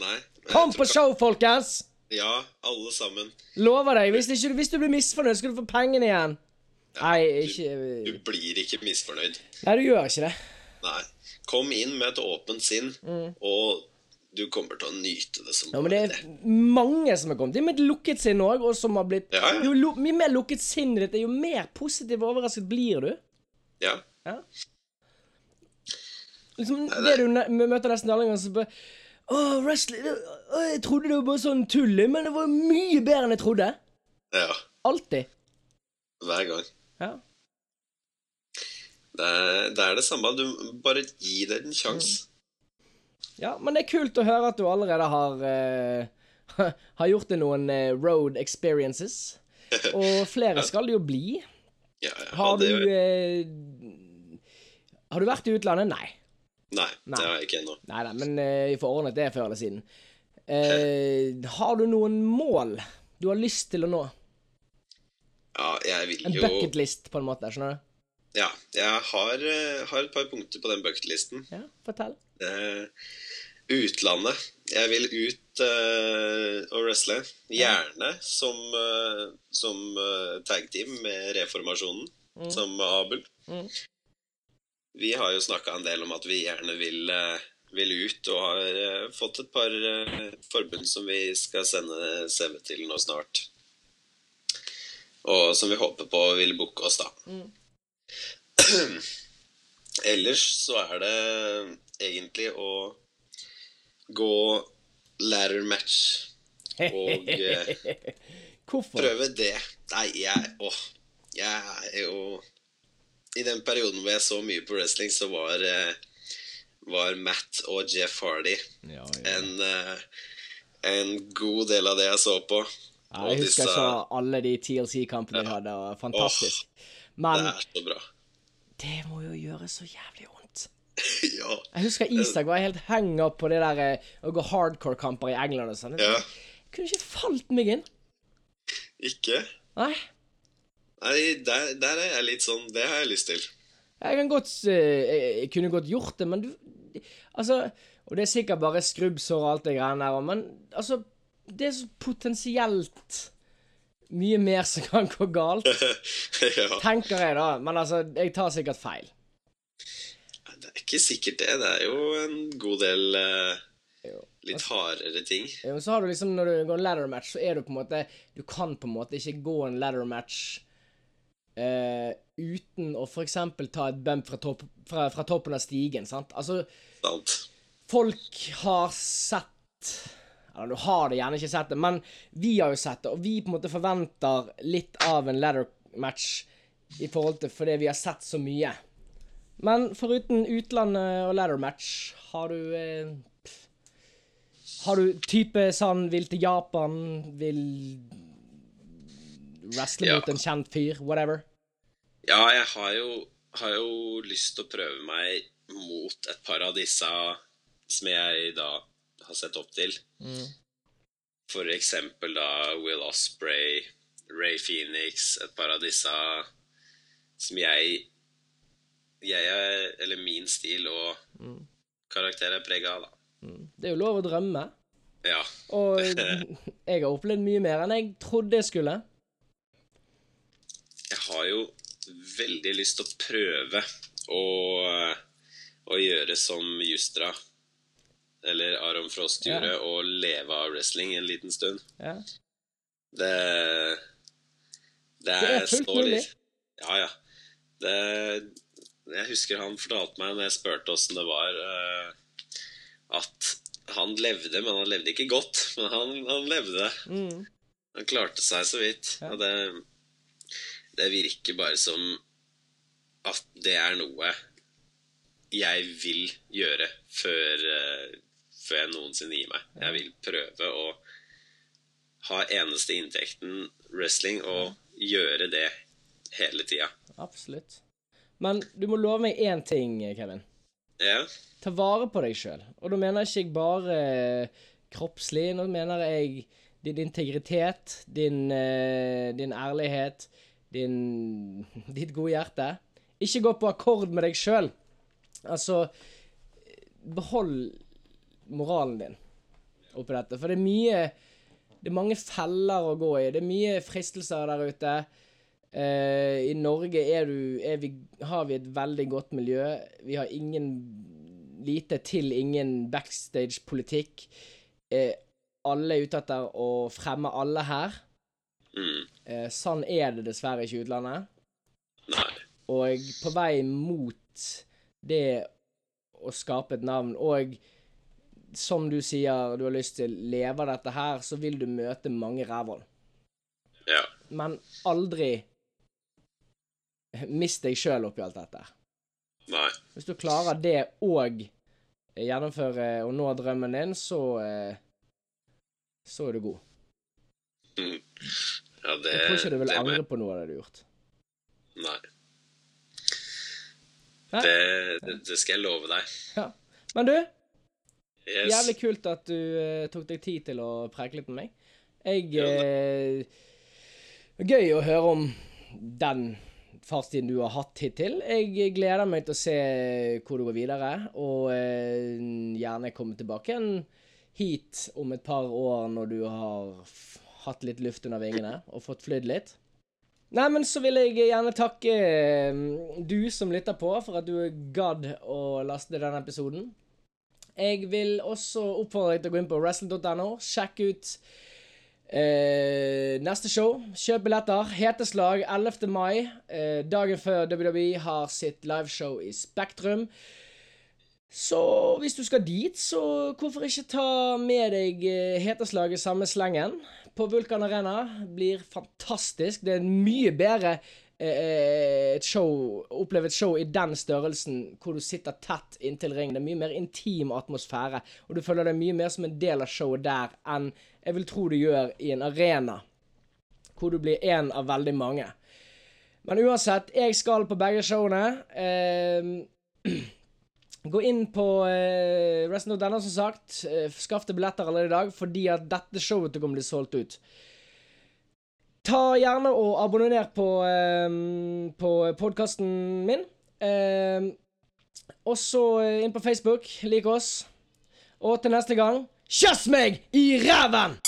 Speaker 3: Nei.
Speaker 2: Kom på show, folkens!
Speaker 3: Ja, alle sammen.
Speaker 2: Lover deg. Hvis, ikke, hvis du blir misfornøyd, skal du få pengene igjen. Nei, ikke
Speaker 3: Du blir ikke misfornøyd.
Speaker 2: Nei, du gjør ikke det.
Speaker 3: Nei. Kom inn med et åpent sinn,
Speaker 2: Mm.
Speaker 3: og du kommer til å nyte det som
Speaker 2: Ja, men
Speaker 3: bare
Speaker 2: det er mange som har kommet inn med et lukket sinn òg, og som har blitt
Speaker 3: Ja, ja.
Speaker 2: Jo mye mer lukket sinnet ditt er, jo mer positiv og overrasket blir du.
Speaker 3: Ja.
Speaker 2: Ja. Liksom, det du møter nesten alle ganger, så Å, wrestling å, Jeg trodde det var bare sånn tull, men det var mye bedre enn jeg trodde.
Speaker 3: Ja,
Speaker 2: Alltid.
Speaker 3: hver gang.
Speaker 2: Ja.
Speaker 3: Det er, det er det samme. Du bare gi det en sjanse.
Speaker 2: ja, men det er kult å høre at du allerede har uh, <laughs> Har gjort deg noen eh, road experiences. <laughs> Og flere skal det jo bli.
Speaker 3: Ja, ja,
Speaker 2: Har du eh, Har du vært i utlandet? Nei.
Speaker 3: Nei,
Speaker 2: Nei.
Speaker 3: det har jeg ikke ennå.
Speaker 2: Nei nei, men uh, får ordnet det før eller siden. Uh, har du noen mål du har lyst til å nå?
Speaker 3: Ja, jeg vil jo En
Speaker 2: bucketlist, på en måte. Skjønner du?
Speaker 3: Ja, jeg har, uh, har et par punkter på den bucketlisten.
Speaker 2: Ja, fortell.
Speaker 3: Uh, utlandet. Jeg vil ut og wrestle. Gjerne som, som eh, tag team med Reformasjonen, som Abel.
Speaker 2: Mm.
Speaker 3: Vi har jo snakka en del om at vi gjerne vil, eh, vil ut, og har eh, fått et par eh, forbund som vi skal sende CV til nå snart. Og som vi håper på vil booke oss, da. <clears throat> Ellers så er det egentlig å gå ladder match og <laughs>
Speaker 2: Hvorfor?
Speaker 3: prøve det. Nei, jeg Åh. Jeg er jo I den perioden hvor jeg så mye på wrestling, så var, eh, var Matt og Jeff Hardy
Speaker 2: Ja,
Speaker 3: en, eh, en god del av det jeg så på.
Speaker 2: Ja, jeg
Speaker 3: Og
Speaker 2: husker jeg så alle de TLC-kampene de hadde, og fantastisk. Men
Speaker 3: Det er så bra.
Speaker 2: det må jo gjøre så jævlig vondt. <laughs>
Speaker 3: ja.
Speaker 2: Jeg husker Isak var helt hang up på det der eh, å gå hardcore-kamper i England og sånn.
Speaker 3: ja.
Speaker 2: Jeg kunne ikke falt meg inn.
Speaker 3: Ikke?
Speaker 2: Nei.
Speaker 3: Nei, der, der er jeg litt sånn Det har jeg lyst til.
Speaker 2: Jeg kan godt eh, jeg, kunne godt gjort det, men du Altså Og det er sikkert bare skrubbsår og alt det greiene der, men altså Det er så potensielt mye mer som kan gå galt, <laughs>
Speaker 3: ja.
Speaker 2: tenker jeg da. Men altså, jeg tar sikkert feil.
Speaker 3: Det er ikke sikkert det. Det er jo en god del eh,
Speaker 2: Jo.
Speaker 3: litt hardere ting.
Speaker 2: Ja, Men så har du liksom, når du går en ladder match, så er du på en måte Du kan på en måte ikke gå en ladder match eh, uten å eksempel ta et bump fra, topp, fra, fra toppen av stigen, sant? Altså,
Speaker 3: Sant?
Speaker 2: folk har sett Eller du har det gjerne ikke sett det, men vi har jo sett det, og vi på en måte forventer litt av en ladder match i forhold til fordi vi har sett så mye. Men foruten utlandet og ladder match, har du eh, Har du type sånn vil til Japan, vil wrestle
Speaker 3: Ja.
Speaker 2: mot en kjent fyr, whatever?
Speaker 3: Ja, jeg har jo, har jo lyst til å prøve meg mot et par av disse som jeg da har sett opp til. For eksempel da Will Osprey, Ray Phoenix, et par av disse som jeg jeg er, eller min stil og karakter er prega av, da.
Speaker 2: Det er jo lov å drømme.
Speaker 3: Ja.
Speaker 2: Og <laughs> jeg har opplevd mye mer enn jeg trodde jeg skulle.
Speaker 3: Jeg har jo veldig lyst til å prøve å, å gjøre som Justra eller Aron Frost
Speaker 2: Ja.
Speaker 3: gjorde, og leve av wrestling en liten stund.
Speaker 2: Ja.
Speaker 3: Det Det,
Speaker 2: Det er fullt mulig.
Speaker 3: Ja, ja. Det Jeg husker han fortalte meg når jeg spurte åssen det var, eh, at han levde, men han levde ikke godt. Men han, han levde.
Speaker 2: Mm.
Speaker 3: Han klarte seg så vidt.
Speaker 2: Ja.
Speaker 3: Og det, det virker bare som at det er noe jeg vil gjøre før, eh, før jeg noensinne gir meg. Jeg vil prøve å ha eneste inntekten wrestling og gjøre det hele tida.
Speaker 2: Absolutt. Men du må love meg én ting, Kevin.
Speaker 3: Ja.
Speaker 2: Ta vare på deg sjøl. Og da mener ikke jeg bare eh, kroppslig. Nå mener jeg din integritet, din, eh, din ærlighet, din, <laughs> ditt gode hjerte. Ikke gå på akkord med deg sjøl. Altså Behold moralen din oppi dette. For det er mye Det er mange feller å gå i. Det er mye fristelser der ute. Eh, I Norge er du, er vi, har vi et veldig godt miljø. Vi har ingen lite til ingen backstage-politikk. Eh, alle er ute etter å fremme alle her.
Speaker 3: Mm.
Speaker 2: Eh, sånn er det dessverre ikke i utlandet.
Speaker 3: Nei.
Speaker 2: Og på vei mot det å skape et navn. Og som du sier, du har lyst til å leve dette her, så vil du møte mange rævhold.
Speaker 3: Ja.
Speaker 2: Men aldri mist deg sjøl oppi alt dette.
Speaker 3: Nei.
Speaker 2: Hvis du klarer det og gjennomføre og nå drømmen din, så eh, så er du god.
Speaker 3: Mm. Ja, det
Speaker 2: Jeg tror ikke du vil angre på noe av det du har gjort.
Speaker 3: Nei.
Speaker 2: Nei?
Speaker 3: Det, det, det skal jeg love deg.
Speaker 2: Ja. Men du,
Speaker 3: Yes.
Speaker 2: jævlig kult at du uh, tok deg tid til å preke litt med meg. Jeg eh, Gøy å høre om den fartstiden du har hatt hittil. Jeg gleder meg til å se hvor du går videre, og eh, gjerne komme tilbake hit om et par år når du har hatt litt luft under vingene og fått flydd litt. Nei, men så vil jeg gjerne takke eh, du som lytter på, for at du gadd å laste denne episoden. Jeg vil også oppfordre deg til å gå inn på wrestle.no. Sjekk ut eh, neste show. Kjøp billetter. Heteslag 11. mai. Eh, dagen før WWE har sitt liveshow i Spektrum. Så hvis du skal dit, så hvorfor ikke ta med deg eh, heteslaget samme slengen? På Vulkan Arena blir fantastisk. Det er mye bedre eh, et show, oppleve et show i den størrelsen hvor du sitter tett inntil ringen. Det er mye mer intim atmosfære, og du føler deg mye mer som en del av showet der enn jeg vil tro du gjør i en arena, hvor du blir én av veldig mange. Men uansett, jeg skal på begge showene. Eh, <clears throat> Gå inn på eh, denne, som sagt. Eh, skaff deg billetter allerede i dag, fordi at dette showet kommer til å bli solgt ut. Ta gjerne og abonner på, eh, på podkasten min. Eh, også inn på Facebook. Lik oss. Og til neste gang kjøss meg i ræven!